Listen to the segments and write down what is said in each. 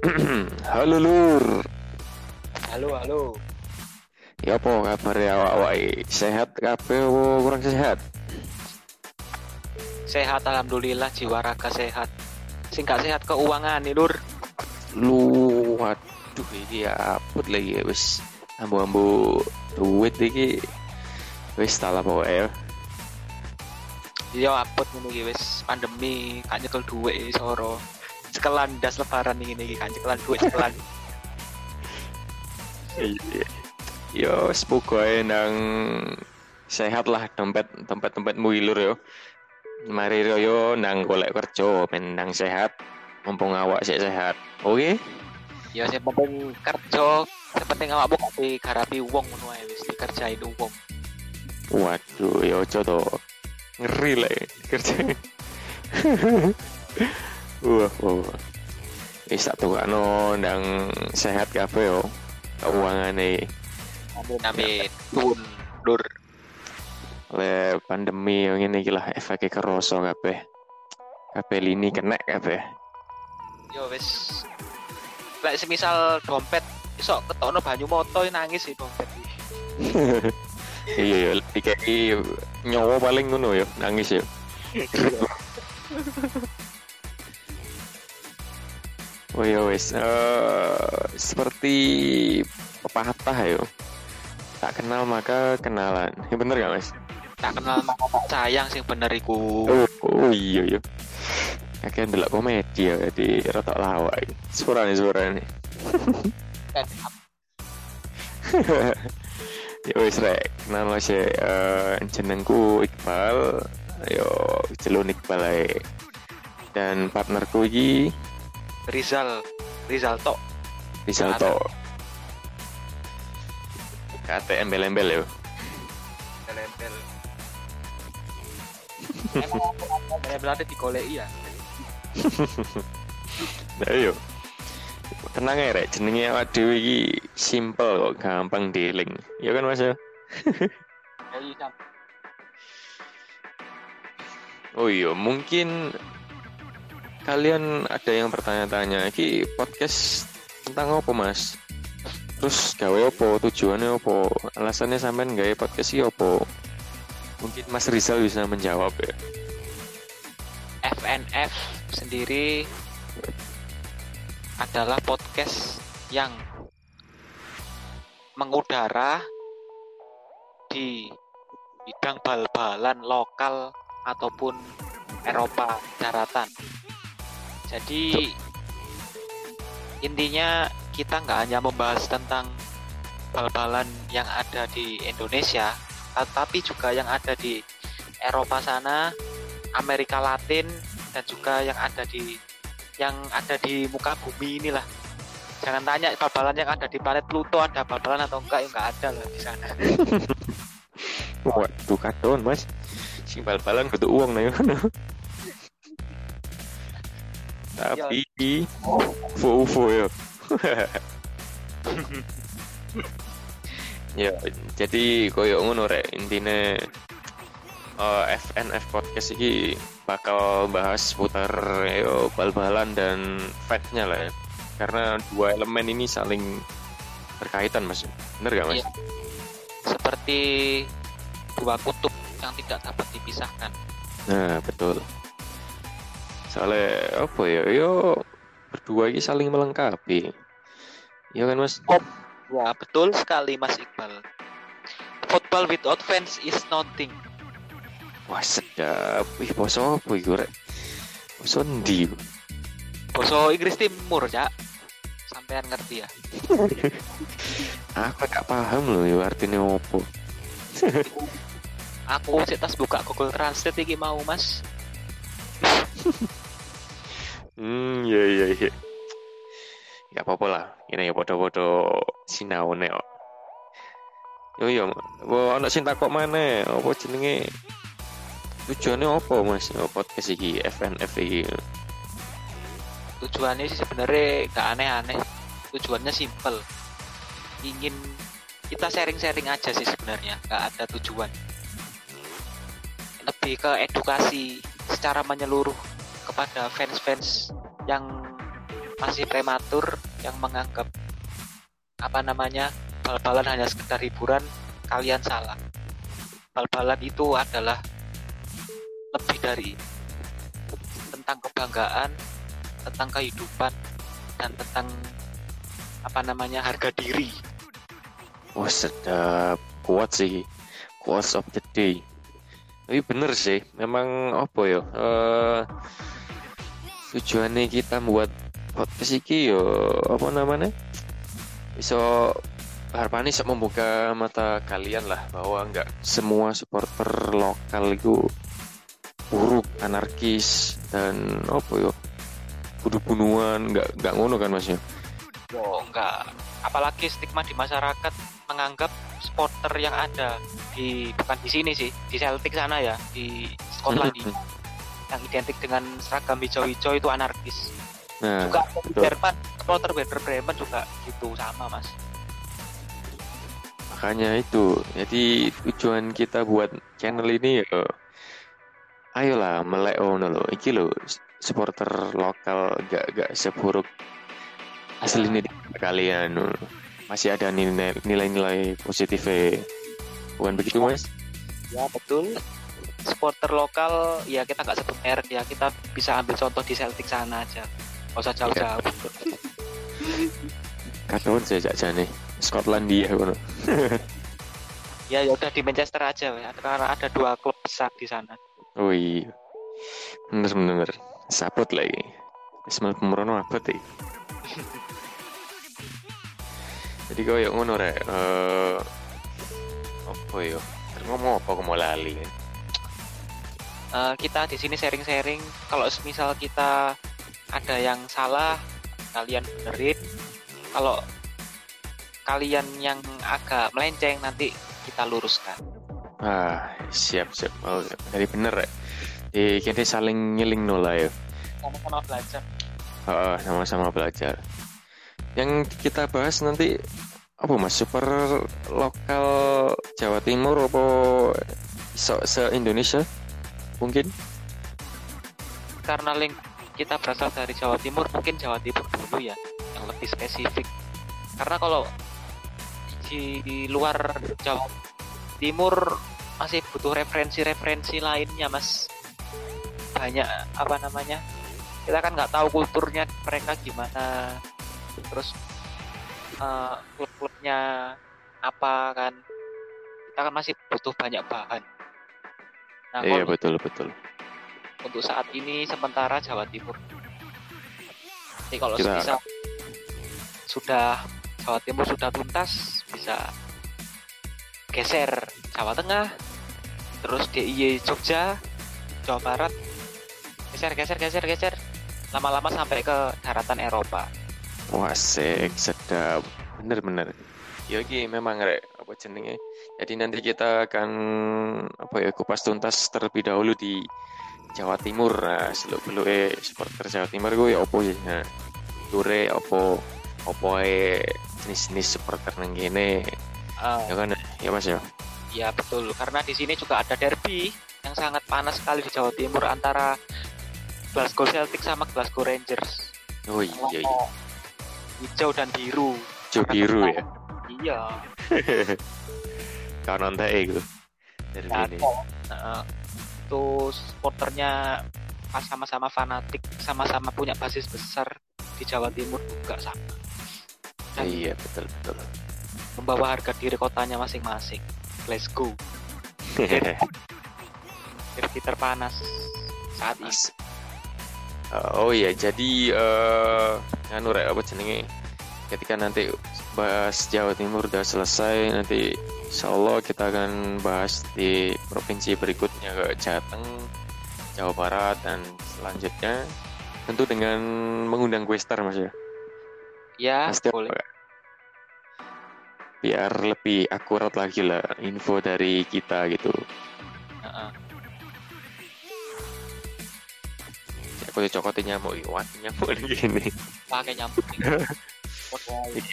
halo Lur. Halo, halo. Ya apa kabar ya awak Sehat kabeh kurang sehat? Sehat alhamdulillah jiwa raga sehat. Sing gak sehat keuangan nih, Lur. Lu waduh iki apot lagi ya wis ambu-ambu duit iki wis talah pokoknya Iya apot ngono iki wis pandemi gak nyekel dhuwit soro. Cekelan das lebaran iki gak nyekelan dhuwit cekelan. Iya. Yo, semoga nang sehat lah tempat tempat tempatmu ilur yo. Mari yo nang golek kerja men nang sehat. Mumpung awak sik sehat. Oke? Ya sing penting kerja, penting awakmu gak digarapi wong ngono ae wis dikerjain wong. Waduh, yo ojo to. Ngeri lah ya, kerja. wah, wah. Wis tak tukakno nang sehat kabeh yo. Keuangane Amin amin. Turun, Lur. le pandemi yang ini lah efeknya keroso kabeh. Kabeh lini kena kabeh. Yo wis. Lek semisal dompet iso ketokno banyu moto nangis sih dompet iki. iya iya dikai nyawa paling ngono ya nangis ya oh ya wes. Eh, seperti pepatah ya. Tak kenal maka kenalan. Ya bener gak mas? Tak kenal maka tak sayang sing bener iku. oh, oh iya iya. Akhirnya delok komedi ya di rotok lawak iki. suara nih suara nih ya wis rek. Kenal mas ya. Eh, jenengku Iqbal. Yo jelun Iqbal ae. Dan partnerku iki Rizal, Rizal tok. Risalto kate embel-embel ya Tempel. Emang embel ada digoleki ya. nah yo tenang ya rek jenenge awak dhewe iki simple kok gampang dealing ya kan mas ya iya, Sam. oh iya mungkin kalian ada yang bertanya-tanya iki podcast tentang apa mas? Terus gawe apa tujuannya apa alasannya sampean gawe podcast iki apa? Mungkin mas Rizal bisa menjawab ya. FNF sendiri adalah podcast yang mengudara di bidang bal-balan lokal ataupun Eropa daratan. Jadi intinya kita nggak hanya membahas tentang bal-balan yang ada di Indonesia, tetapi juga yang ada di Eropa sana, Amerika Latin dan juga yang ada di yang ada di muka bumi inilah. Jangan tanya bal-balan yang ada di planet Pluto ada bal-balan atau enggak, ya enggak ada lah di sana. waduh kadon mas si bal-balan kudu uang nah ya tapi UFO UFO ya ya jadi koyo ngono rek intine eh, FNF podcast ini bakal bahas putar yo bal-balan dan fact-nya lah ya karena dua elemen ini saling berkaitan mas bener gak mas Iya. Seperti dua kutub yang tidak dapat dipisahkan. Nah, betul. Soalnya apa ya? Yo berdua ini saling melengkapi. Iya kan, Mas? Ya, betul sekali Mas Iqbal. Football without fans is nothing. Wah, sedap. Wih, poso apa iku rek? Poso ndi? Boso Inggris Timur, Cak. Sampean ngerti ya? Aku gak paham loh ya artinya opo. Aku tas buka Google Translate iki mau, Mas. Hmm, iya iya iya. Gak apa-apa lah. Ini ya podo-podo sinaune kok. Yo yo, wo ana sing takok mana? Apa jenenge? Tujuannya apa, Mas? Oh, podcast iki FNF iki. Tujuannya sih sebenarnya gak aneh-aneh. Tujuannya simple. Ingin kita sharing-sharing aja sih sebenarnya, gak ada tujuan. Lebih ke edukasi secara menyeluruh kepada fans-fans yang masih prematur yang menganggap apa namanya bal-balan hanya sekedar hiburan kalian salah. Bal-balan itu adalah lebih dari tentang kebanggaan tentang kehidupan dan tentang apa namanya harga diri. Wah sedap. Kuat sih. Quotes of the day. Tapi bener sih memang apa ya uh, tujuannya kita membuat podcast iki yo apa namanya? Bisa harapannya bisa membuka mata kalian lah bahwa nggak semua supporter lokal itu buruk anarkis dan apa yo? Bunuh bunuhan nggak nggak ngono kan masnya yo nggak. Apalagi stigma di masyarakat menganggap supporter yang ada di bukan di sini sih di Celtic sana ya di Skotlandia yang identik dengan seragam hijau-hijau itu anarkis. Nah, juga Jerman, supporter Werder Bremen juga gitu sama mas. Makanya itu, jadi tujuan kita buat channel ini ya, ayolah melek ono lo, iki lo supporter lokal gak gak seburuk asli ini kalian masih ada nilai-nilai positif bukan begitu mas? Ya betul supporter lokal ya kita nggak sebut merek ya kita bisa ambil contoh di Celtic sana aja. Nggak usah jauh-jauh. Katakan saya aja nih Skotlandia kono ya ya udah di Manchester aja ya karena ada dua klub besar di sana. Oh iya. Bener bener. Sapot lagi Ismail Pemrono apa sih jadi kau yang ngono rek. Uh, apa yo ngomong apa mau lali kan uh, kita di sini sharing-sharing. Kalau misal kita ada yang salah kalian benerin. Kalau kalian yang agak melenceng nanti kita luruskan. Ah siap siap. Oh, jadi bener ya eh, kita saling nyeling nolah ya sama-sama belajar. Uh, sama-sama belajar. Yang kita bahas nanti apa mas? Super lokal Jawa Timur apa se, se Indonesia mungkin? Karena link kita berasal dari Jawa Timur mungkin Jawa Timur dulu ya yang lebih spesifik. Karena kalau di, luar Jawa Timur masih butuh referensi-referensi lainnya mas. Banyak apa namanya kita kan nggak tahu kulturnya mereka gimana. Terus uh, klub-klubnya apa kan. Kita kan masih butuh banyak bahan Nah, iya betul betul. Untuk saat ini sementara Jawa Timur. Jadi kalau Kita... bisa sudah Jawa Timur sudah tuntas bisa geser Jawa Tengah, terus DIY Jogja, Jawa Barat, geser geser geser geser, lama-lama sampai ke daratan Eropa. Wah, sedap, bener-bener. Ya memang rek apa jenenge jadi nanti kita akan apa ya kupas tuntas terlebih dahulu di Jawa Timur. Nah, seluk beluk eh supporter Jawa Timur gue ya opo ya. Nah, dure opo opo eh jenis-jenis supporter nang gini. Uh, ya kan ya Mas ya. Ya betul karena di sini juga ada derby yang sangat panas sekali di Jawa Timur antara Glasgow Celtic sama Glasgow Rangers. Oh iya iya. Hijau dan biru. Hijau biru ya. Iya. Kanan teh itu. Dari ya, ini. Uh, supporternya sama-sama fanatik, sama-sama punya basis besar di Jawa Timur juga sama. Dan iya betul betul. Membawa harga diri kotanya masing-masing. Let's go. Derby terpanas saat ini. Uh, oh iya, jadi uh, anu rek apa jenenge? Ketika nanti bahas Jawa Timur udah selesai nanti Insya Allah kita akan bahas di provinsi berikutnya ke Jateng, Jawa Barat dan selanjutnya tentu dengan mengundang quester mas ya. Ya Pasti boleh. Apa? Biar lebih akurat lagi lah info dari kita gitu. Uh-uh. Aku cokotin nyamuk, wah nyamuk gini. Pakai nyamuk. eh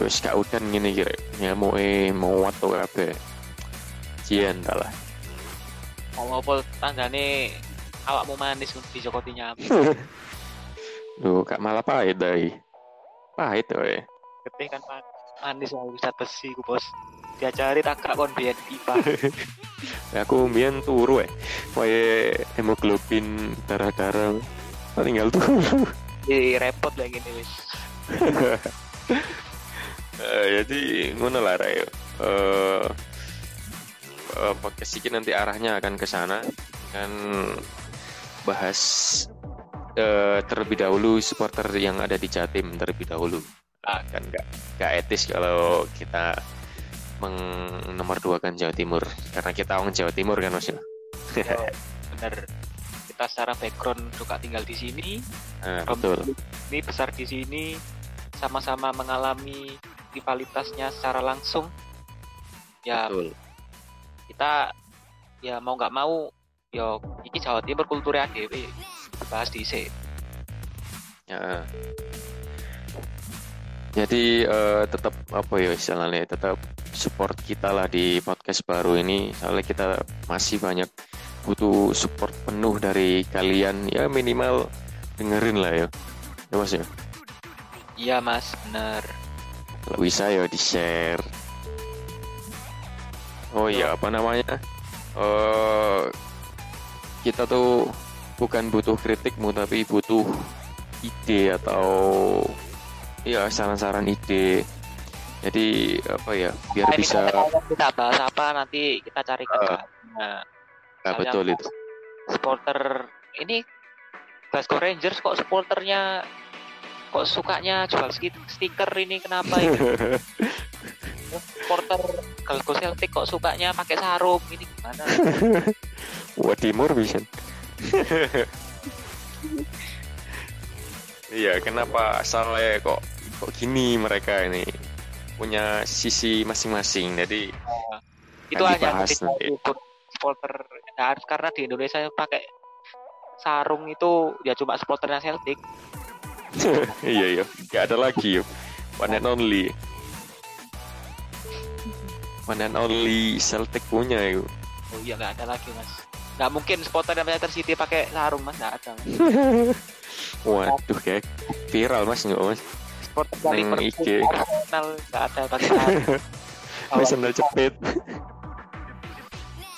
wis gak udan ngene iki rek nyamuke mau wato kabeh cian lah mau apa tandane awakmu manis di Joko nyamuk Duh, kak malah pahit dai. Pahit ya. Getih kan man- manis lah bisa besi ku bos. Diajari tak kak kon biyen IPA. Aku mbien turu ya. Kaya hemoglobin darah-darah. Tinggal turu. Jadi repot lah gini wis. Eh, jadi ngono lah Ray. Eh eh, podcast ini nanti arahnya akan ke sana kan bahas eh, terlebih dahulu supporter yang ada di Jatim terlebih dahulu. Ah, kan nggak nggak etis kalau kita mengnomorduakan Jawa Timur karena kita orang Jawa Timur kan Mas. ya? Bener. Kita secara background suka tinggal di sini, Nah, betul. ini besar di sini, sama-sama mengalami rivalitasnya secara langsung. Ya Betul. kita ya mau nggak mau yo iki Jawa Timur kulturnya ADW bahas di sini. Ya. Jadi eh, tetap apa ya istilahnya tetap support kita lah di podcast baru ini soalnya kita masih banyak butuh support penuh dari kalian ya minimal dengerin lah ya ya mas ya Iya mas, bener. Kalau bisa ya di share oh iya apa namanya? Eh kita tuh bukan butuh kritikmu tapi butuh ide atau ya saran-saran ide. Jadi apa ya biar Nah, bisa kita, bahas apa nanti kita carikan Eh, jawabannya. nah, misalnya betul itu. supporter ini Glasgow Rangers kok supporternya kok sukanya jual stiker ini kenapa ini? Supporter Glasgow Celtic kok sukanya pakai sarung ini gimana? Wah timur bisa. Iya, kenapa asalnya kok kok gini mereka ini? Punya sisi masing-masing. Jadi itu Nanti hanya supporter ya, karena di Indonesia pakai sarung itu ya cuma supporternya Celtic iya iya, nggak ada lagi yuk. One and only. One and only Celtic punya yuk. oh iya nggak ada lagi mas nggak mungkin supporter Manchester City pakai sarung mas nggak ada mas. Waduh kayak viral mas nggak mas? supporter Nang dari IG. Arsenal nggak ada pakai sarung Mas sandal jepit.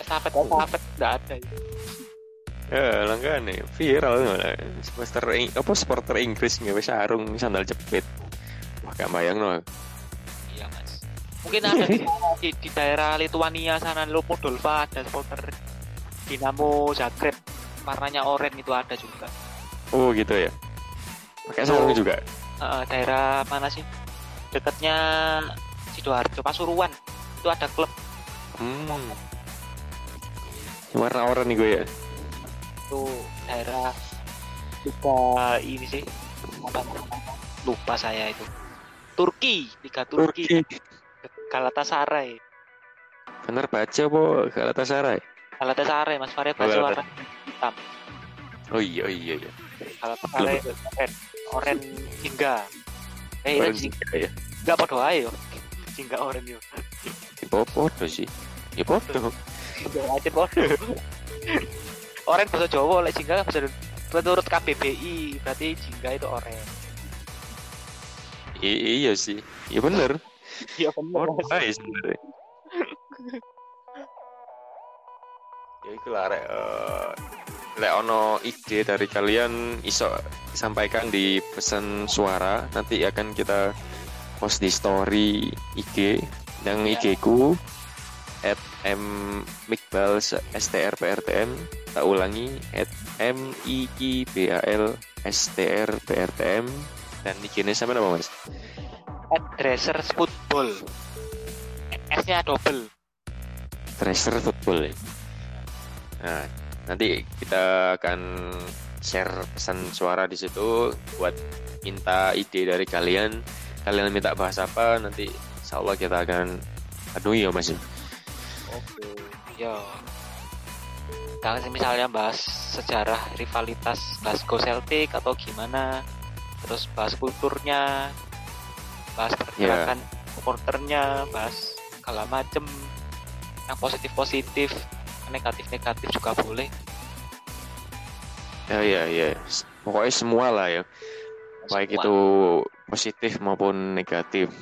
Estafet estafet nggak ada Ya, langganan viral malah. Supporter Ing- apa supporter Inggris nggak bisa sarung sandal jepit. Wah, gak bayang no. iya mas mungkin ada di, di, daerah Lituania sana Moldova ada supporter Dinamo Zagreb warnanya oranye itu ada juga Oh gitu ya. Pakai sarung juga. Eh, daerah mana sih dekatnya sidoarjo Pasuruan itu ada klub Hmm. Warna oranye gue ya. Itu daerah Liga ini sih. Apa? Lupa saya itu. Turki Liga Turki, Galatasaray. Bener baca po Galatasaray. Galatasaray Mas Farid Oh, Galatasaray. warna hitam. Oh iya iya iya. Galatasaray oren oren jingga eh Orang ini jingga ya. jingga podo ae yo jingga oren yo. Ya podo sih. Ya podo. podo aja podo oren bahasa Jawa lek jingga bahasa menurut KBBI berarti jingga itu oren I- iya sih. Ya bener. iya bener Podo aja sebenarnya. ya itu lah rek. Eh, lek ono ide dari kalian iso sampaikan di pesan suara nanti akan kita post di story IG yang Ya. IG ku at m mikbal strprtm tak ulangi at m i k b a l dan IG-nya sama apa mas? at dressers football S nya double Tracer Football ya. Nah, nanti kita akan share pesan suara di situ buat minta ide dari kalian. Kalian minta bahas apa nanti insya Allah kita akan aduh ya mas. Oke yo kalau misalnya bahas sejarah rivalitas Glasgow Celtic atau gimana terus bahas kulturnya bahas pergerakan supporternya bahas segala macem yang positif positif negatif negatif juga boleh Ya ya ya. Pokoknya semua lah ya. baik Semua. itu positif maupun negatif.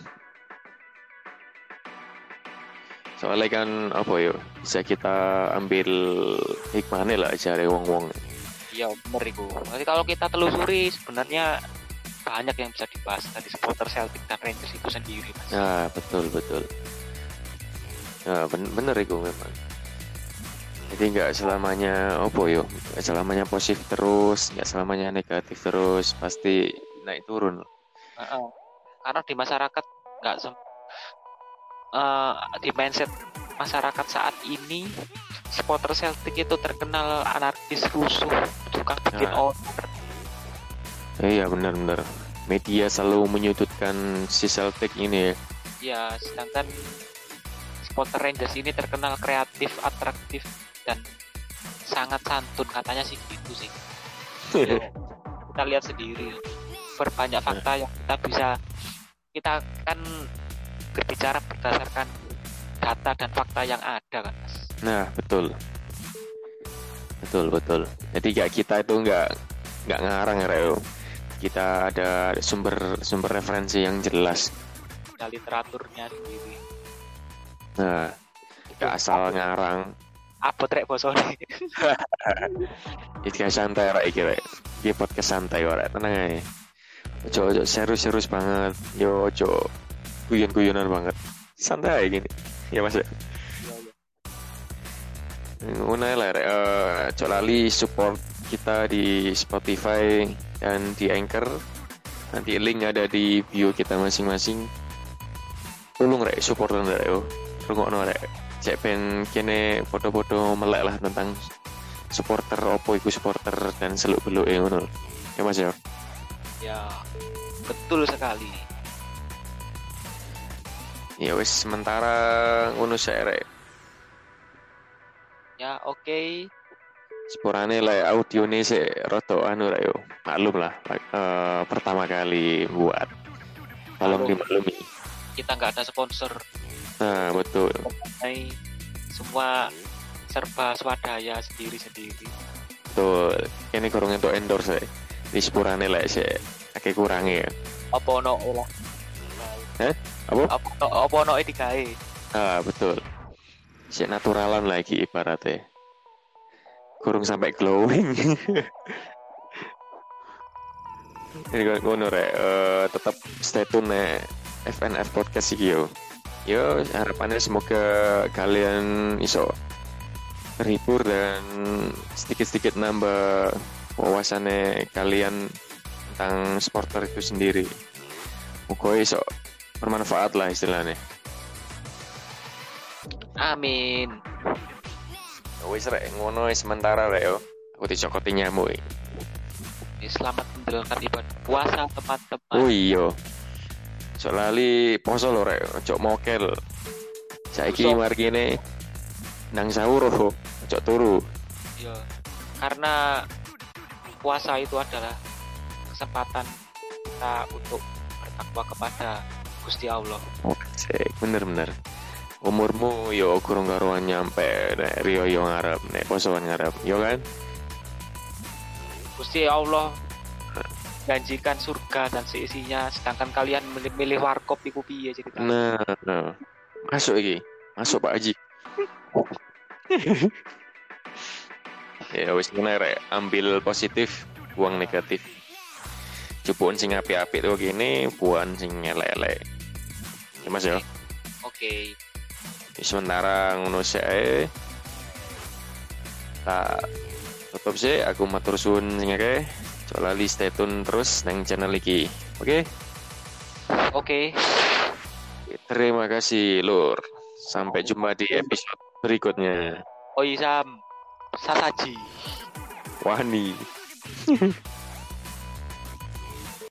Soalnya kan apa ya bisa kita ambil hikmahnya lah cari wong-wong. Iya bener itu. Nanti kalau kita telusuri sebenarnya banyak yang bisa dibahas dari supporter Celtic dan Rangers itu sendiri mas. Ya betul betul. Ya ben- bener itu memang. Jadi nggak selamanya apa yo, nggak selamanya positif terus, nggak selamanya negatif terus, pasti naik turun. Heeh. Karena di masyarakat nggak eh, di mindset masyarakat saat ini supporter Celtic itu terkenal anarkis rusuh suka bikin Nah. order Iya benar-benar. Media selalu menyudutkan si Celtic ini ya. ya sedangkan supporter Rangers ini terkenal kreatif atraktif dan sangat santun katanya sih gitu sih Yo, kita lihat sendiri berbanyak fakta yang kita bisa kita kan berbicara berdasarkan data dan fakta yang ada kan mas Nah betul, betul betul. Jadi kayak kita itu nggak nggak ngarang ya Reo. Kita ada sumber sumber referensi yang jelas. ada literaturnya sendiri Nah, nggak asal ngarang. apa trek bosone kayak santai rek iki rek. Iki podcast santai ora tenang aja. Ojo ojo serius-serius banget. Yo ojo guyon-guyonan banget. Santai gini. Ya mas. ya? Ae lah. Eh, Cok lali support kita di Spotify dan di Anchor. Nanti link ada di bio kita masing-masing. Tolong rek support rek yo. Rungokno rek. Cek pen kene foto-foto melek lah tentang supporter opo iku supporter dan seluk beluk ngono. Ya Mas ya. ya betul sekali Ya wis sementara ngono sik rek. ya oke Sepurane lek audione sik rada anu rek yo. Maklum lah eh, pertama kali buat. Tolong Maklum. dimaklumi. kita nggak ada sponsor Nah, betul. mengenai semua serba swadaya sendiri-sendiri Betul. Ini kurang untuk endorse ya. Di sepurane lek sik akeh kurangi ya. apa ono olah Eh? Apa? apa apa ono digawe Ah, betul. Sik naturalan lagi ibaratnya. Kurang sampai glowing. Kan ngono rek, eh, tetap stay tune nek FNF podcast iki yo. Yo harapannya semoga kalian iso terhibur dan sedikit-sedikit nambah wawasannya kalian tentang supporter itu sendiri. Moga iso bermanfaat lah istilahnya. amin Wis rek ngono sementara rek yo. Aku dicokoti nyamuk. Ya, selamat menjalankan ibadah puasa teman-teman Oh iya. Cok lali poso lho rek, cok mokel. Saiki Poso. margine nang sahur oh. cok turu. Ya, karena puasa itu adalah kesempatan kita untuk bertakwa kepada Gusti Allah. Cek bener-bener. Umurmu yo kurang karuan nyampe nek Rio yo ngarep, nek posoan ngarep, yo kan? Gusti Allah janjikan surga dan seisinya, sedangkan kalian milih, milih warkop iku piye ceritanya. Nah, nah. Masuk iki. Masuk Pak Haji. ya wis ngene rek, ambil positif, buang negatif. Cobain sing apik-apik tuh gini, buang sing elek-elek. Ya Mas ya. Oke, Ya, Sementara ngono ae. Tak tutup sih, aku matur suwun sing akeh. Cok lali stay tune terus nang channel iki. Oke? oke, Terima kasih, Lur. Sampai jumpa di episode berikutnya. Oisam, Sasaji. Wani.